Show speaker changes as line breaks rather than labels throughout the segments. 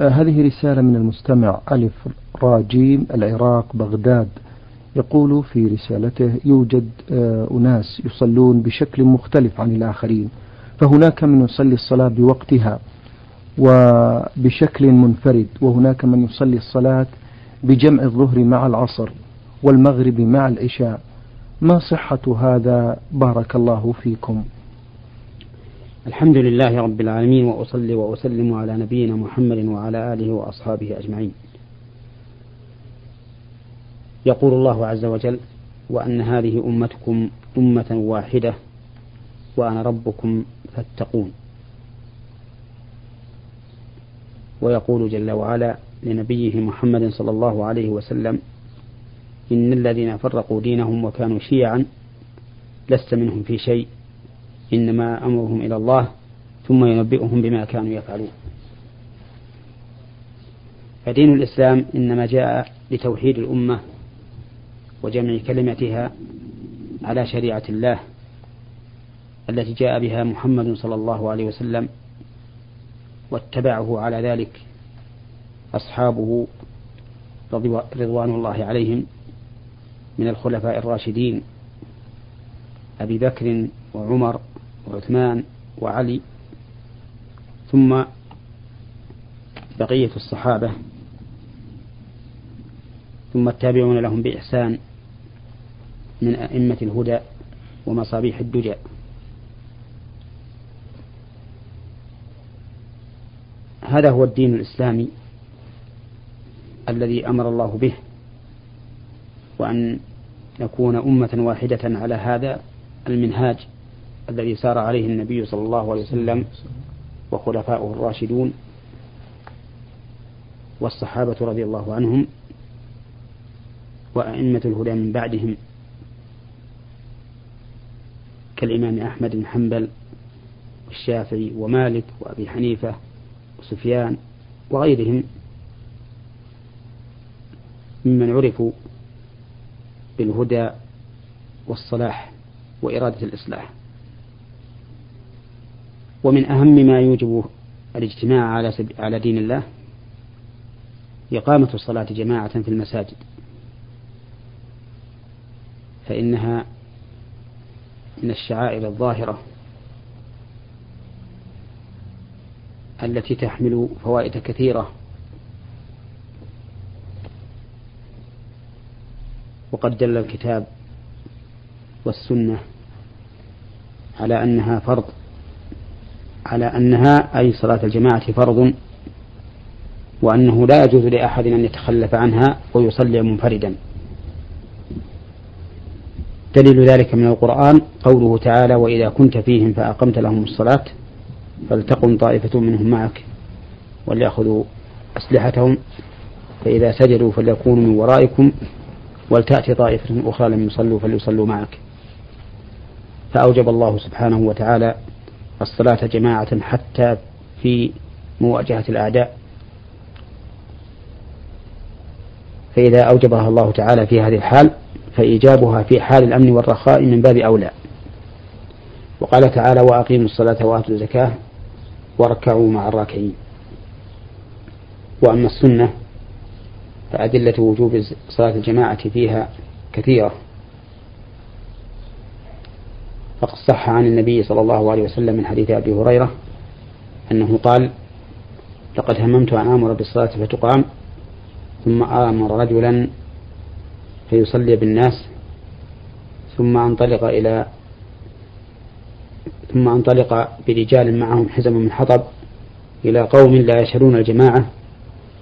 آه هذه رسالة من المستمع ألف راجيم العراق بغداد. يقول في رسالته يوجد آه أناس يصلون بشكل مختلف عن الآخرين فهناك من يصلي الصلاة بوقتها وبشكل منفرد وهناك من يصلي الصلاة بجمع الظهر مع العصر والمغرب مع العشاء. ما صحة هذا؟ بارك الله فيكم.
الحمد لله رب العالمين وأصلي وأسلم على نبينا محمد وعلى آله وأصحابه أجمعين. يقول الله عز وجل وأن هذه أمتكم أمة واحدة وأنا ربكم فاتقون. ويقول جل وعلا لنبيه محمد صلى الله عليه وسلم إن الذين فرقوا دينهم وكانوا شيعا لست منهم في شيء إنما أمرهم إلى الله ثم ينبئهم بما كانوا يفعلون. فدين الإسلام إنما جاء لتوحيد الأمة وجمع كلمتها على شريعة الله التي جاء بها محمد صلى الله عليه وسلم واتبعه على ذلك أصحابه رضوان الله عليهم من الخلفاء الراشدين أبي بكر وعمر وعثمان وعلي ثم بقية الصحابة ثم التابعون لهم بإحسان من أئمة الهدى ومصابيح الدجى. هذا هو الدين الإسلامي الذي أمر الله به وأن نكون أمة واحدة على هذا المنهاج. الذي سار عليه النبي صلى الله عليه وسلم وخلفاؤه الراشدون والصحابة رضي الله عنهم وأئمة الهدى من بعدهم كالإمام أحمد بن حنبل والشافعي ومالك وأبي حنيفة وسفيان وغيرهم ممن عرفوا بالهدى والصلاح وإرادة الإصلاح. ومن أهم ما يوجب الاجتماع على على دين الله إقامة الصلاة جماعة في المساجد. فإنها من الشعائر الظاهرة التي تحمل فوائد كثيرة. وقد دل الكتاب والسنة على أنها فرض على أنها أي صلاة الجماعة فرض وأنه لا يجوز لأحد أن يتخلف عنها ويصلي منفردا. دليل ذلك من القرآن قوله تعالى وإذا كنت فيهم فأقمت لهم الصلاة فلتقم طائفة منهم معك وليأخذوا أسلحتهم فإذا سجدوا فليكونوا من ورائكم ولتأتي طائفة أخرى لم يصلوا فليصلوا معك. فأوجب الله سبحانه وتعالى الصلاة جماعة حتى في مواجهة الأعداء. فإذا أوجبها الله تعالى في هذه الحال فإيجابها في حال الأمن والرخاء من باب أولى. وقال تعالى وأقيموا الصلاة وآتوا الزكاة واركعوا مع الراكعين. وأما السنة فأدلة وجوب صلاة الجماعة فيها كثيرة. فقد صح عن النبي صلى الله عليه وسلم من حديث أبي هريرة أنه قال لقد هممت أن آمر بالصلاة فتقام ثم آمر رجلا فيصلي بالناس ثم انطلق إلى ثم انطلق برجال معهم حزم من حطب إلى قوم لا يشهدون الجماعة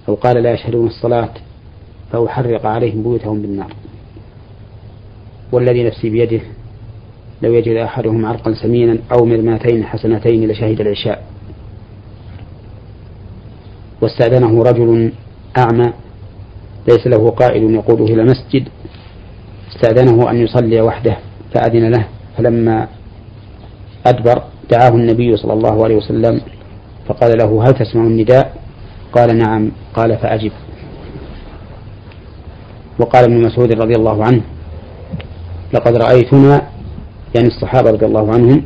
أو قال لا يشهدون الصلاة فأحرق عليهم بيوتهم بالنار. والذي نفسي بيده لو يجد أحدهم عرقا سمينا أو مرماتين حسنتين لشهد العشاء. واستأذنه رجل أعمى ليس له قائد يقوده إلى المسجد. استأذنه أن يصلي وحده فأذن له. فلما أدبر دعاه النبي صلى الله عليه وسلم فقال له هل تسمع النداء؟ قال نعم. قال فأجب. وقال ابن مسعود رضي الله عنه لقد رأيتنا يعني الصحابة رضي الله عنهم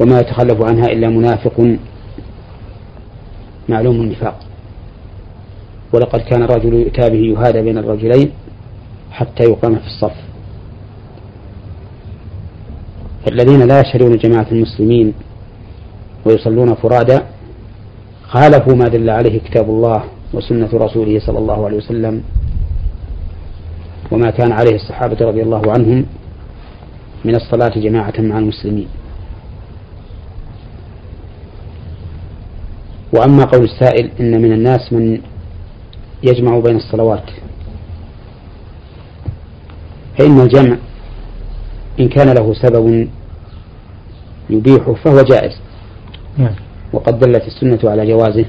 وما يتخلف عنها إلا منافق معلوم النفاق. ولقد كان الرجل يؤتى به يهادى بين الرجلين حتى يقام في الصف. الذين لا يشهدون جماعة المسلمين ويصلون فرادى خالفوا ما دل عليه كتاب الله وسنة رسوله صلى الله عليه وسلم وما كان عليه الصحابة رضي الله عنهم من الصلاة جماعة مع المسلمين. وأما قول السائل إن من الناس من يجمع بين الصلوات. فإن الجمع إن كان له سبب يبيحه فهو جائز. نعم. وقد دلت السنة على جوازه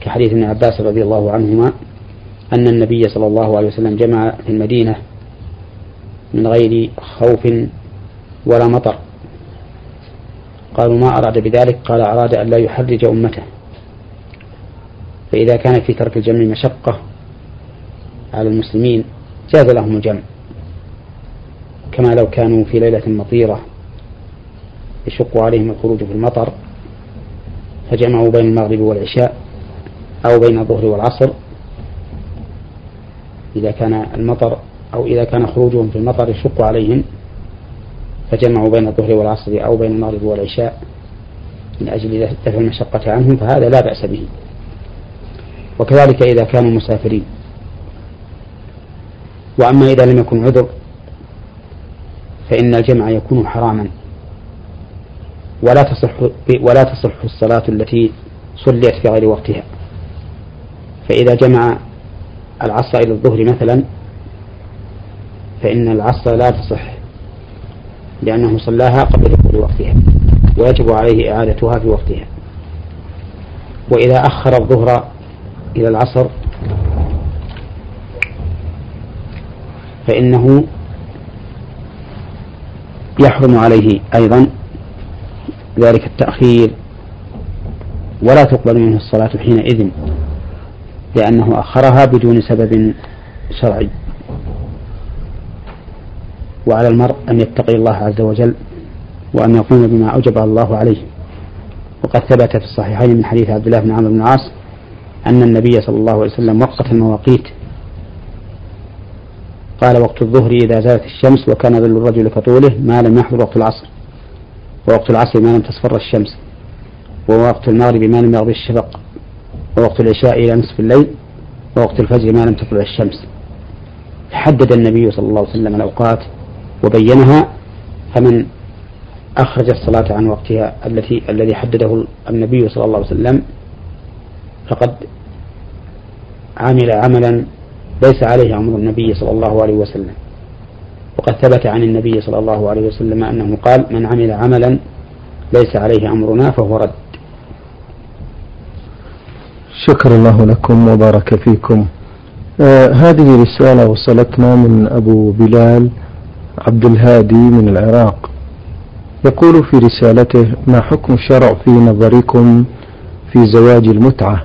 كحديث ابن عباس رضي الله عنهما أن النبي صلى الله عليه وسلم جمع في المدينة من غير خوف ولا مطر. قالوا ما أراد بذلك؟ قال أراد أن لا يحرج أمته. فإذا كان في ترك الجمع مشقة على المسلمين جاز لهم الجمع. كما لو كانوا في ليلة مطيرة يشق عليهم الخروج في المطر فجمعوا بين المغرب والعشاء أو بين الظهر والعصر. إذا كان المطر أو إذا كان خروجهم في المطر يشق عليهم فجمعوا بين الظهر والعصر أو بين المغرب والعشاء من أجل دفع المشقة عنهم فهذا لا بأس به. وكذلك إذا كانوا مسافرين. وأما إذا لم يكن عذر فإن الجمع يكون حراما. ولا تصح ولا تصح الصلاة التي صليت في غير وقتها. فإذا جمع العصر إلى الظهر مثلا فإن العصر لا تصح لأنه صلاها قبل دخول وقتها ويجب عليه إعادتها في وقتها. وإذا أخر الظهر إلى العصر فإنه يحرم عليه أيضا ذلك التأخير ولا تقبل منه الصلاة حينئذ لأنه أخرها بدون سبب شرعي. وعلى المرء أن يتقي الله عز وجل وأن يقوم بما أوجب الله عليه. وقد ثبت في الصحيحين من حديث عبد الله بن عمرو بن العاص أن النبي صلى الله عليه وسلم وقت المواقيت قال وقت الظهر إذا زالت الشمس وكان ظل الرجل كطوله ما لم يحضر وقت العصر. ووقت العصر ما لم تصفر الشمس. ووقت المغرب ما لم يغرب الشفق. ووقت العشاء إلى نصف الليل. ووقت الفجر ما لم تطلع الشمس. حدد النبي صلى الله عليه وسلم الأوقات وبينها فمن أخرج الصلاة عن وقتها التي الذي حدده النبي صلى الله عليه وسلم فقد عمل عملا ليس عليه أمر النبي صلى الله عليه وسلم. وقد ثبت عن النبي صلى الله عليه وسلم أنه قال من عمل عملا ليس عليه أمرنا فهو رد.
شكر الله لكم وبارك فيكم. آه هذه رسالة وصلتنا من أبو بلال عبد الهادي من العراق. يقول في رسالته ما حكم الشرع في نظركم في زواج المتعة؟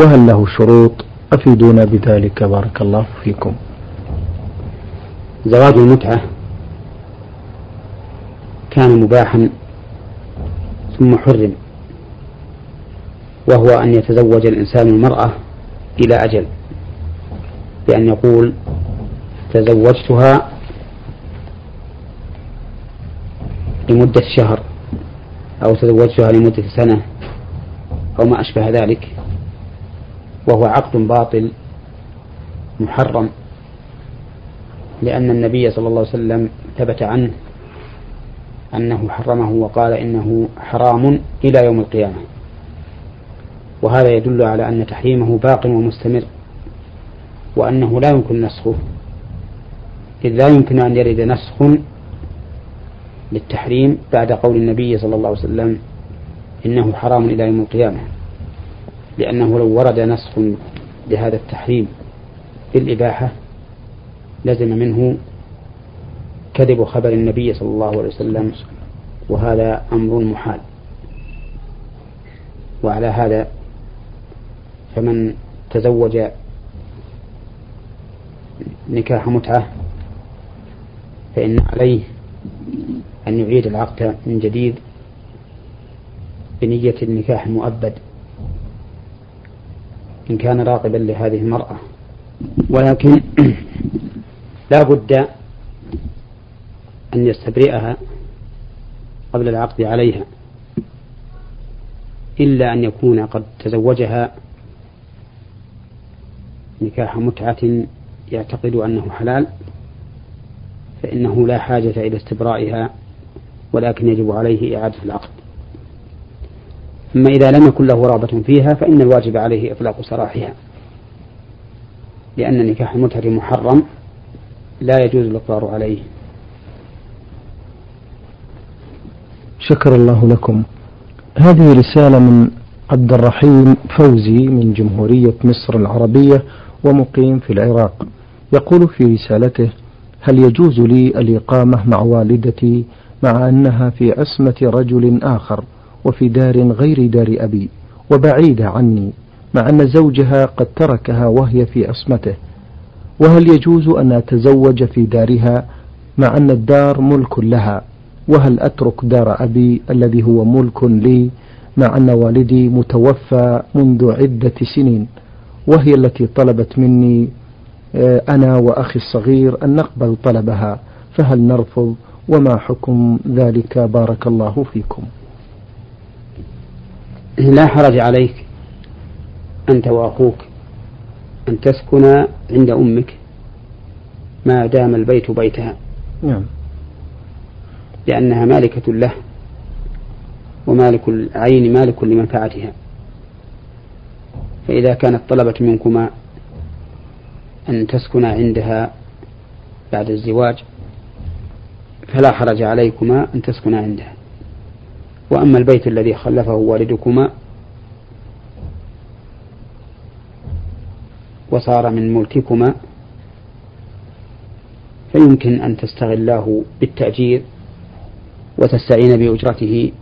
وهل له شروط؟ أفيدونا بذلك. بارك الله فيكم.
زواج المتعة كان مباحا ثم حرم وهو أن يتزوج الإنسان المرأة إلى أجل بأن يقول تزوجتها لمدة شهر أو تزوجتها لمدة سنة أو ما أشبه ذلك وهو عقد باطل محرم لأن النبي صلى الله عليه وسلم ثبت عنه أنه حرمه وقال إنه حرام إلى يوم القيامة. وهذا يدل على أن تحريمه باق ومستمر وأنه لا يمكن نسخه إذ لا يمكن أن يرد نسخ للتحريم بعد قول النبي صلى الله عليه وسلم إنه حرام إلى يوم القيامة لأنه لو ورد نسخ لهذا التحريم بالإباحة لزم منه كذب خبر النبي صلى الله عليه وسلم وهذا أمر محال. وعلى هذا فمن تزوج نكاح متعة فإن عليه أن يعيد العقد من جديد بنية النكاح المؤبد إن كان راغبا لهذه المرأة. ولكن لا بد أن يستبرئها قبل العقد عليها إلا أن يكون قد تزوجها نكاح متعة يعتقد أنه حلال فإنه لا حاجة إلى استبرائها ولكن يجب عليه إعادة العقد. أما إذا لم يكن له رغبة فيها فإن الواجب عليه إطلاق سراحها لأن نكاح المتعة محرم لا يجوز الإقرار عليه.
شكر الله لكم. هذه رسالة من عبد الرحيم فوزي من جمهورية مصر العربية ومقيم في العراق. يقول في رسالته هل يجوز لي الإقامة مع والدتي مع أنها في عصمة رجل آخر وفي دار غير دار أبي وبعيدة عني مع أن زوجها قد تركها وهي في عصمته. وهل يجوز أن أتزوج في دارها مع أن الدار ملك لها؟ وهل أترك دار أبي الذي هو ملك لي مع أن والدي متوفى منذ عدة سنين؟ وهي التي طلبت مني آه، أنا وأخي الصغير أن نقبل طلبها فهل نرفض وما حكم ذلك بارك الله فيكم.
لا حرج عليك أنت وأخوك أن تسكن عند أمك ما دام البيت بيتها.
نعم.
لأنها مالكة له ومالك العين مالك لمنفعتها. فإذا كانت طلبت منكما أن تسكن عندها بعد الزواج فلا حرج عليكما أن تسكن عندها. وأما البيت الذي خلفه والدكما وصار من ملككما فيمكن أن تستغلاه بالتأجير وتستعين بأجرته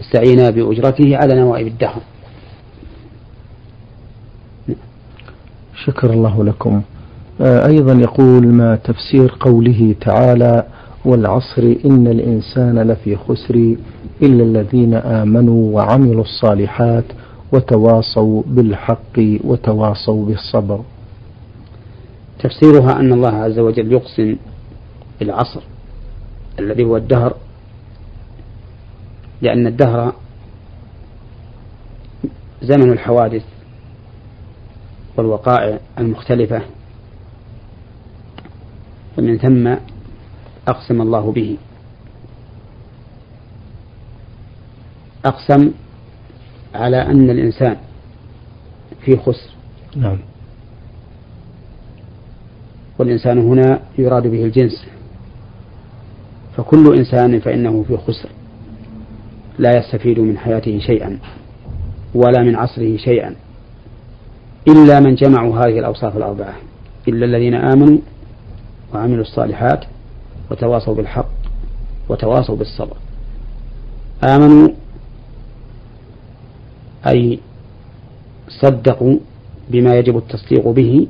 تستعين بأجرته على نوائب الدهر.
شكر الله لكم. آه، أيضا يقول ما تفسير قوله تعالى والعصر إن الإنسان لفي خسر إلا الذين آمنوا وعملوا الصالحات وتواصوا بالحق وتواصوا بالصبر.
تفسيرها أن الله عز وجل يقسم بالعصر الذي هو الدهر لأن الدهر زمن الحوادث والوقائع المختلفة فمن ثم أقسم الله به. أقسم على أن الإنسان في خسر.
نعم.
والإنسان هنا يراد به الجنس. فكل إنسان فإنه في خسر. لا يستفيد من حياته شيئا ولا من عصره شيئا إلا من جمعوا هذه الأوصاف الأربعة. إلا الذين آمنوا وعملوا الصالحات وتواصوا بالحق وتواصوا بالصبر. آمنوا أي صدقوا بما يجب التصديق به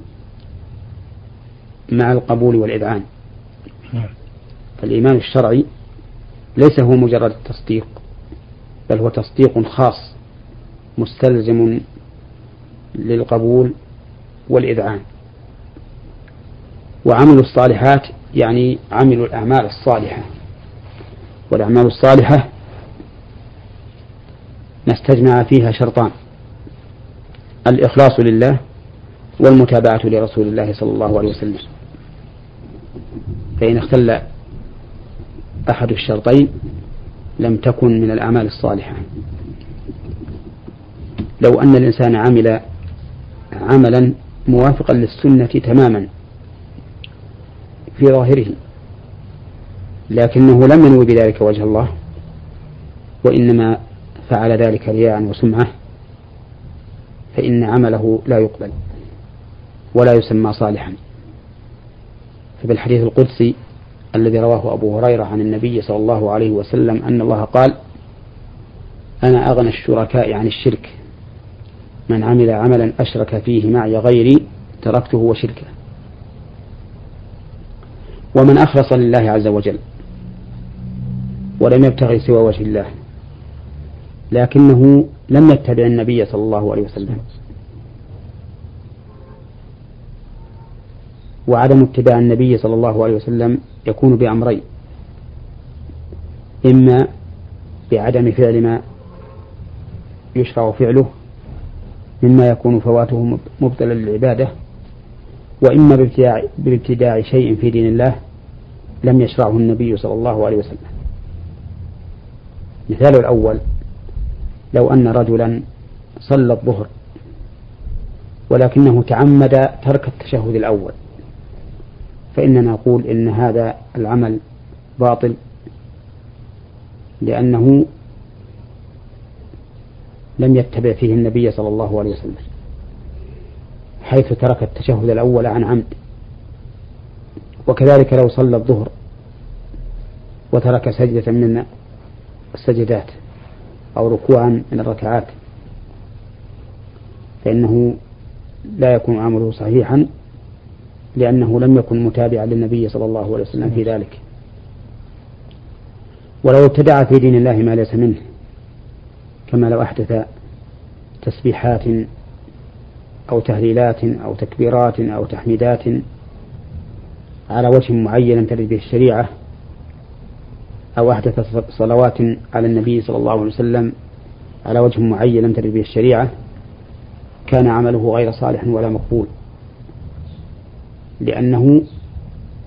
مع القبول والإذعان.
نعم.
فالإيمان الشرعي ليس هو مجرد التصديق بل هو تصديق خاص مستلزم للقبول والإذعان. وعملوا الصالحات يعني عملوا الأعمال الصالحة. والأعمال الصالحة نستجمع فيها شرطان. الإخلاص لله والمتابعة لرسول الله صلى الله عليه وسلم. فإن اختل أحد الشرطين لم تكن من الأعمال الصالحة. لو أن الإنسان عمل عملا موافقا للسنة تماما في ظاهره لكنه لم ينوي بذلك وجه الله وإنما فعل ذلك رياء وسمعة فإن عمله لا يقبل ولا يسمى صالحا. فبالحديث القدسي الذي رواه أبو هريرة عن النبي صلى الله عليه وسلم أن الله قال أنا أغنى الشركاء عن الشرك من عمل عملا أشرك فيه معي غيري تركته وشركه. ومن أخلص لله عز وجل ولم يبتغي سوى وجه الله لكنه لم يتبع النبي صلى الله عليه وسلم. وعدم اتباع النبي صلى الله عليه وسلم يكون بأمرين إما بعدم فعل ما يشرع فعله مما يكون فواته مبطلا للعبادة وإما بابتداع, بابتداع شيء في دين الله لم يشرعه النبي صلى الله عليه وسلم. مثال الأول لو أن رجلا صلى الظهر ولكنه تعمد ترك التشهد الأول فإننا نقول إن هذا العمل باطل لأنه لم يتبع فيه النبي صلى الله عليه وسلم. حيث ترك التشهد الأول عن عمد. وكذلك لو صلى الظهر وترك سجدة من السجدات أو ركوعا من الركعات فإنه لا يكون عمله صحيحا لأنه لم يكن متابعا للنبي صلى الله عليه وسلم في ذلك. ولو ابتدع في دين الله ما ليس منه كما لو أحدث تسبيحات أو تهليلات أو تكبيرات أو تحميدات على وجه معين ترد به الشريعة أو أحدث صلوات على النبي صلى الله عليه وسلم على وجه معين لم ترد به الشريعة كان عمله غير صالح ولا مقبول لأنه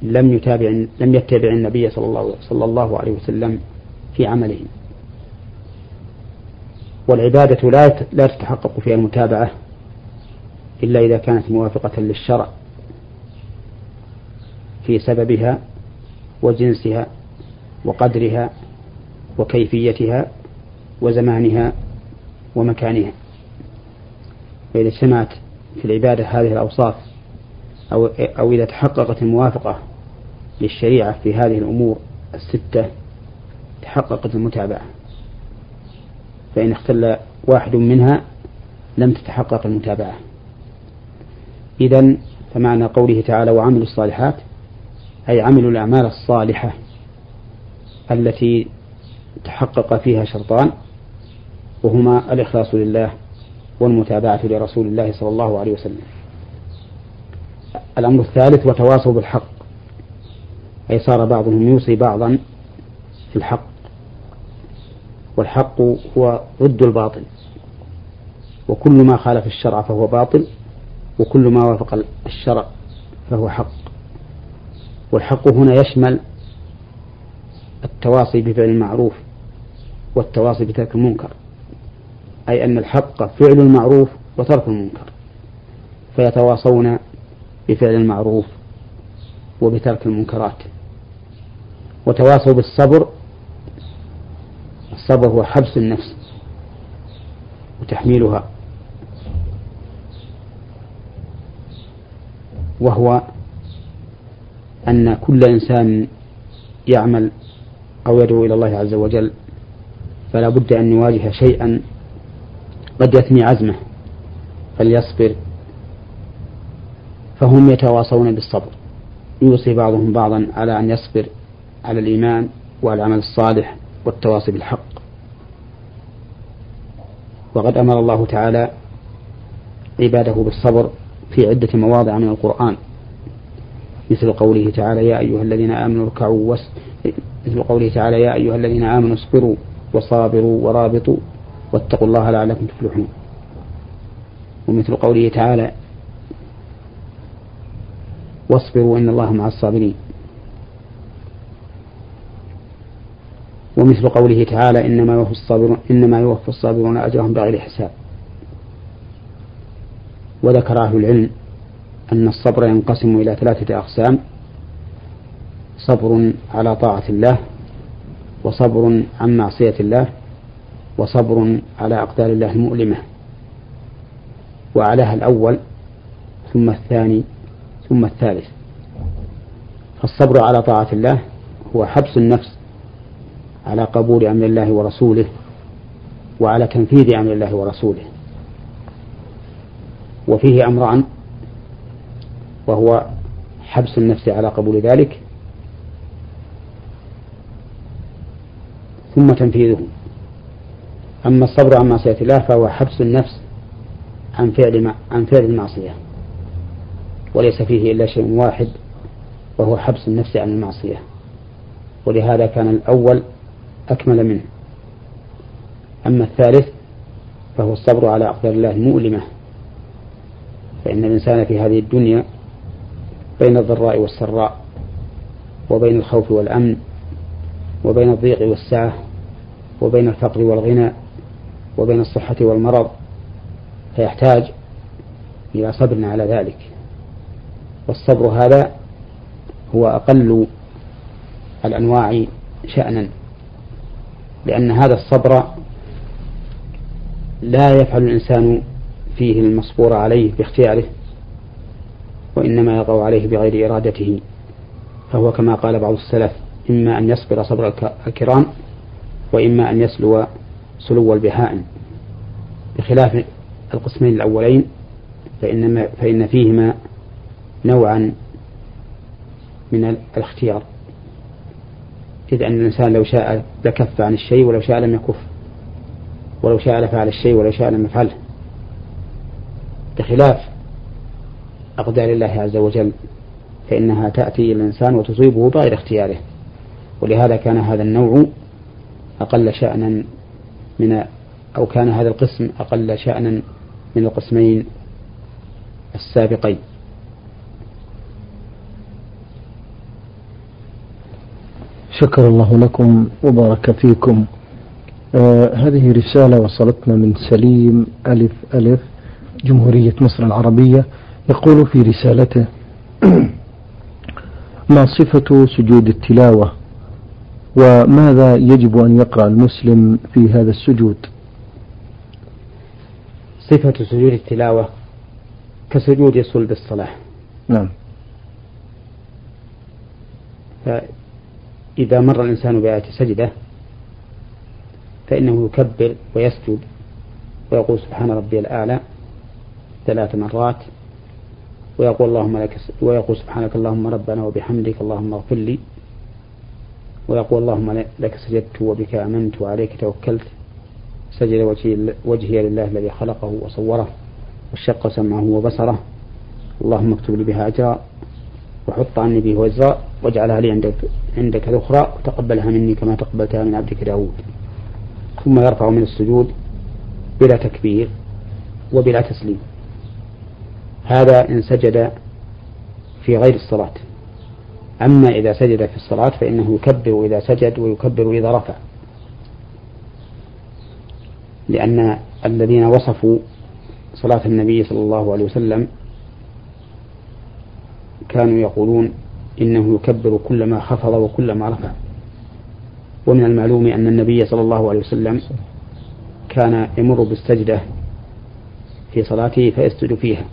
لم يتابع لم يتبع النبي صلى الله صلى الله عليه وسلم في عمله. والعبادة لا لا تتحقق فيها المتابعة. إلا إذا كانت موافقة للشرع في سببها وجنسها وقدرها وكيفيتها وزمانها ومكانها. فإذا اجتمعت في العبادة هذه الأوصاف أو أو إذا تحققت الموافقة للشريعة في هذه الأمور الستة تحققت المتابعة. فإن اختل واحد منها لم تتحقق المتابعة. إذا فمعنى قوله تعالى وعملوا الصالحات أي عملوا الأعمال الصالحة التي تحقق فيها شرطان وهما الإخلاص لله والمتابعة لرسول الله صلى الله عليه وسلم. الأمر الثالث وتواصوا بالحق أي صار بعضهم يوصي بعضا في الحق والحق هو ضد الباطل وكل ما خالف الشرع فهو باطل وكل ما وافق الشرع فهو حق. والحق هنا يشمل التواصي بفعل المعروف والتواصي بترك المنكر أي أن الحق فعل المعروف وترك المنكر فيتواصون بفعل المعروف وبترك المنكرات. وتواصوا بالصبر الصبر هو حبس النفس وتحميلها. وهو أن كل إنسان يعمل أو يدعو إلى الله عز وجل فلا بد أن يواجه شيئا قد يثني عزمه فليصبر. فهم يتواصون بالصبر. يوصي بعضهم بعضا على أن يصبر على الإيمان وعلى العمل الصالح والتواصي بالحق. وقد أمر الله تعالى عباده بالصبر في عدة مواضع من القرآن. مثل قوله تعالى يا أيها الذين آمنوا اركعوا وس مثل قوله تعالى يا أيها الذين آمنوا اصبروا وصابروا ورابطوا واتقوا الله لعلكم تفلحون. ومثل قوله تعالى واصبروا إن الله مع الصابرين. ومثل قوله تعالى إنما يوفى الصابرون إنما يوفى الصابرون أجرهم بغير حساب. وذكر أهل العلم أن الصبر ينقسم إلى ثلاثة أقسام صبر على طاعة الله وصبر عن معصية الله وصبر على أقدار الله المؤلمة. وعلاها الأول ثم الثاني ثم الثالث. فالصبر على طاعة الله هو حبس النفس على قبول أمر الله ورسوله وعلى تنفيذ أمر الله ورسوله. وفيه أمران وهو حبس النفس على قبول ذلك ثم تنفيذه. أما الصبر عن معصية الله فهو حبس النفس عن فعل عن فعل المعصية وليس فيه إلا شيء واحد وهو حبس النفس عن المعصية ولهذا كان الأول أكمل منه. أما الثالث فهو الصبر على أقدار الله المؤلمة. فإن الإنسان في هذه الدنيا بين الضراء والسراء وبين الخوف والأمن وبين الضيق والسعة وبين الفقر والغنى وبين الصحة والمرض فيحتاج إلى صبر على ذلك. والصبر هذا هو أقل الأنواع شأنا لأن هذا الصبر لا يفعل الإنسان فيه المصبور عليه باختياره وإنما يقع عليه بغير إرادته فهو كما قال بعض السلف إما أن يصبر صبر الكرام وإما أن يسلو سلو البهائم. بخلاف القسمين الأولين فإن, فإن فيهما نوعا من الاختيار. إذ أن الإنسان لو شاء لكف عن الشيء ولو شاء لم يكف ولو شاء لفعل الشيء ولو شاء لم يفعله. بخلاف أقدار الله عز وجل فإنها تأتي الإنسان وتصيبه بغير اختياره. ولهذا كان هذا النوع أقل شأنا من أو كان هذا القسم أقل شأنا من القسمين السابقين.
شكر الله لكم وبارك فيكم. آه هذه رسالة وصلتنا من سليم ألف ألف. جمهورية مصر العربية يقول في رسالته ما صفة سجود التلاوة؟ وماذا يجب أن يقرأ المسلم في هذا السجود؟
صفة سجود التلاوة كسجود صلب الصلاة
نعم.
فإذا مر الإنسان بآية سجدة فإنه يكبر ويسجد ويقول سبحان ربي الأعلى ثلاث مرات ويقول اللهم لك ويقول سبحانك اللهم ربنا وبحمدك اللهم اغفر لي. ويقول اللهم لك سجدت وبك آمنت وعليك توكلت. سجد وجهي, وجهي لله الذي خلقه وصوره وشق سمعه وبصره. اللهم اكتب لي بها أجرا وحط عني به وزرا واجعلها لي عندك عندك ذخرا وتقبلها مني كما تقبلتها من عبدك داود. ثم يرفع من السجود بلا تكبير وبلا تسليم. هذا إن سجد في غير الصلاة. أما إذا سجد في الصلاة فإنه يكبر إذا سجد ويكبر إذا رفع. لأن الذين وصفوا صلاة النبي صلى الله عليه وسلم كانوا يقولون إنه يكبر كلما خفض وكلما رفع. ومن المعلوم أن النبي صلى الله عليه وسلم كان يمر بالسجدة في صلاته فيسجد فيها.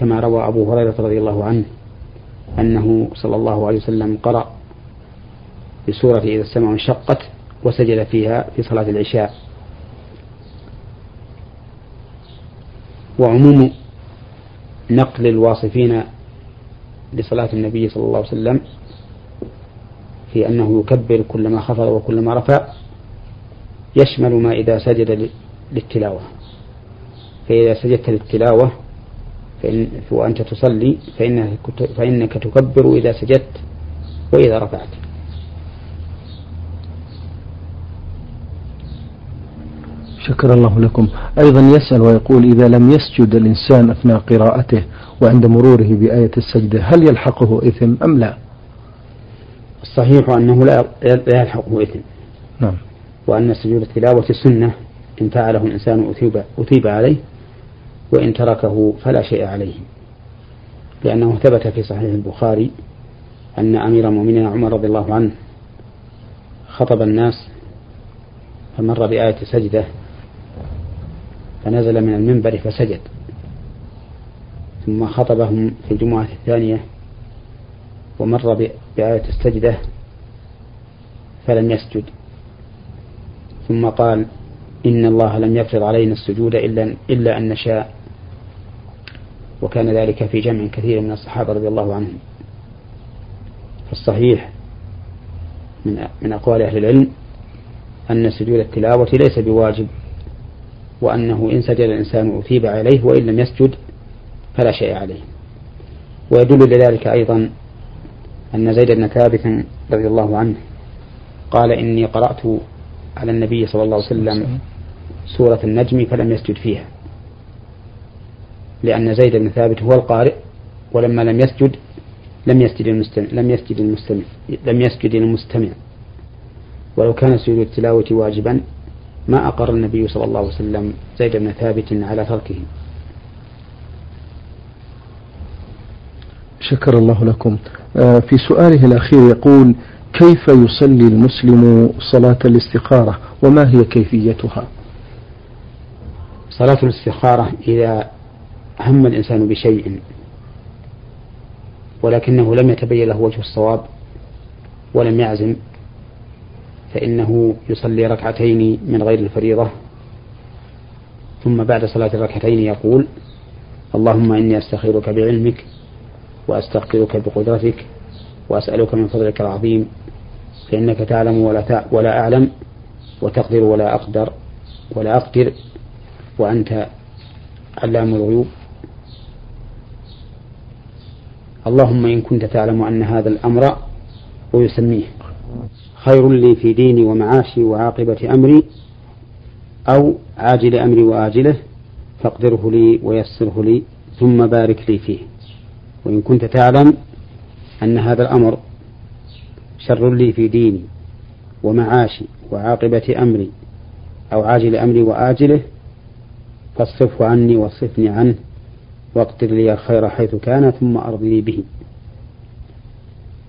كما روى أبو هريرة رضي الله عنه أنه صلى الله عليه وسلم قرأ بسورة إذا السماء انشقت وسجد فيها في صلاة العشاء. وعموم نقل الواصفين لصلاة النبي صلى الله عليه وسلم في أنه يكبر كلما خفض وكلما رفع يشمل ما إذا سجد للتلاوة. فإذا سجدت للتلاوة فإن وأنت تصلي فإنك, فإنك تكبر إذا سجدت وإذا رفعت
شكر الله لكم. أيضا يسأل ويقول إذا لم يسجد الإنسان أثناء قراءته وعند مروره بآية السجدة هل يلحقه إثم أم لا؟
الصحيح أنه لا يلحقه إثم.
نعم.
وأن سجود التلاوة سنة إن فعله الإنسان أثيب, أثيب عليه وإن تركه فلا شيء عليه. لأنه ثبت في صحيح البخاري أن أمير المؤمنين عمر رضي الله عنه خطب الناس فمر بآية سجدة فنزل من المنبر فسجد. ثم خطبهم في الجمعة الثانية ومر بآية السجدة فلم يسجد. ثم قال إن الله لم يفرض علينا السجود إلا إلا أن نشاء. وكان ذلك في جمع كثير من الصحابة رضي الله عنهم. فالصحيح من من أقوال أهل العلم أن سجود التلاوة ليس بواجب وأنه إن سجد الإنسان أثيب عليه وإن لم يسجد فلا شيء عليه. ويدل لذلك أيضا أن زيد بن ثابت رضي الله عنه قال إني قرأت على النبي صلى الله عليه وسلم سورة النجم فلم يسجد فيها. لأن زيد بن ثابت هو القارئ ولما لم يسجد لم يسجد المستمع لم يسجد المستمع لم يسجد المستمع. ولو كان سجود التلاوة واجبا ما أقر النبي صلى الله عليه وسلم زيد بن ثابت على تركه.
شكر الله لكم. آه، في سؤاله الأخير يقول كيف يصلي المسلم صلاة الاستخارة وما هي كيفيتها؟
صلاة الاستخارة إذا هم الإنسان بشيء ولكنه لم يتبين له وجه الصواب ولم يعزم فإنه يصلي ركعتين من غير الفريضة ثم بعد صلاة الركعتين يقول اللهم إني أستخيرك بعلمك وأستغفرك بقدرتك وأسألك من فضلك العظيم فإنك تعلم ولا, ولا أعلم وتقدر ولا أقدر ولا أقدر وأنت علام الغيوب. اللهم إن كنت تعلم أن هذا الأمر ويسميه خير لي في ديني ومعاشي وعاقبة أمري أو عاجل أمري وآجله فاقدره لي ويسره لي ثم بارك لي فيه. وإن كنت تعلم أن هذا الأمر شر لي في ديني ومعاشي وعاقبة أمري أو عاجل أمري وآجله فاصرفه عني واصرفني عنه واقدر لي الخير حيث كان ثم أرضني به.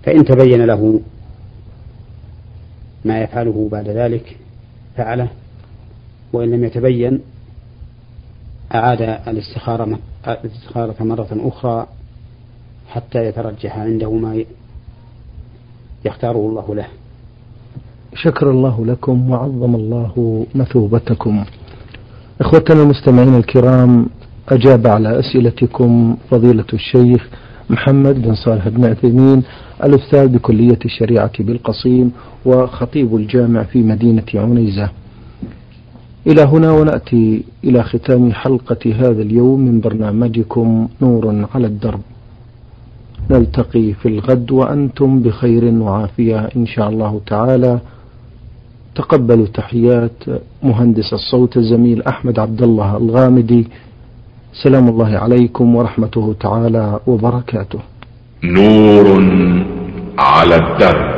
فإن تبين له ما يفعله بعد ذلك فعله وإن لم يتبين أعاد الاستخارة الاستخارة مرة أخرى حتى يترجح عنده ما يختاره الله له.
شكر الله لكم وعظم الله مثوبتكم. إخوتنا المستمعين الكرام أجاب على أسئلتكم فضيلة الشيخ محمد بن صالح بن عثيمين الأستاذ بكلية الشريعة بالقصيم وخطيب الجامع في مدينة عنيزة. إلى هنا ونأتي إلى ختام حلقة هذا اليوم من برنامجكم نور على الدرب. نلتقي في الغد وأنتم بخير وعافية إن شاء الله تعالى. تقبلوا تحيات مهندس الصوت الزميل أحمد عبد الله الغامدي. سلام الله عليكم ورحمته تعالى وبركاته.
نور على الدرب.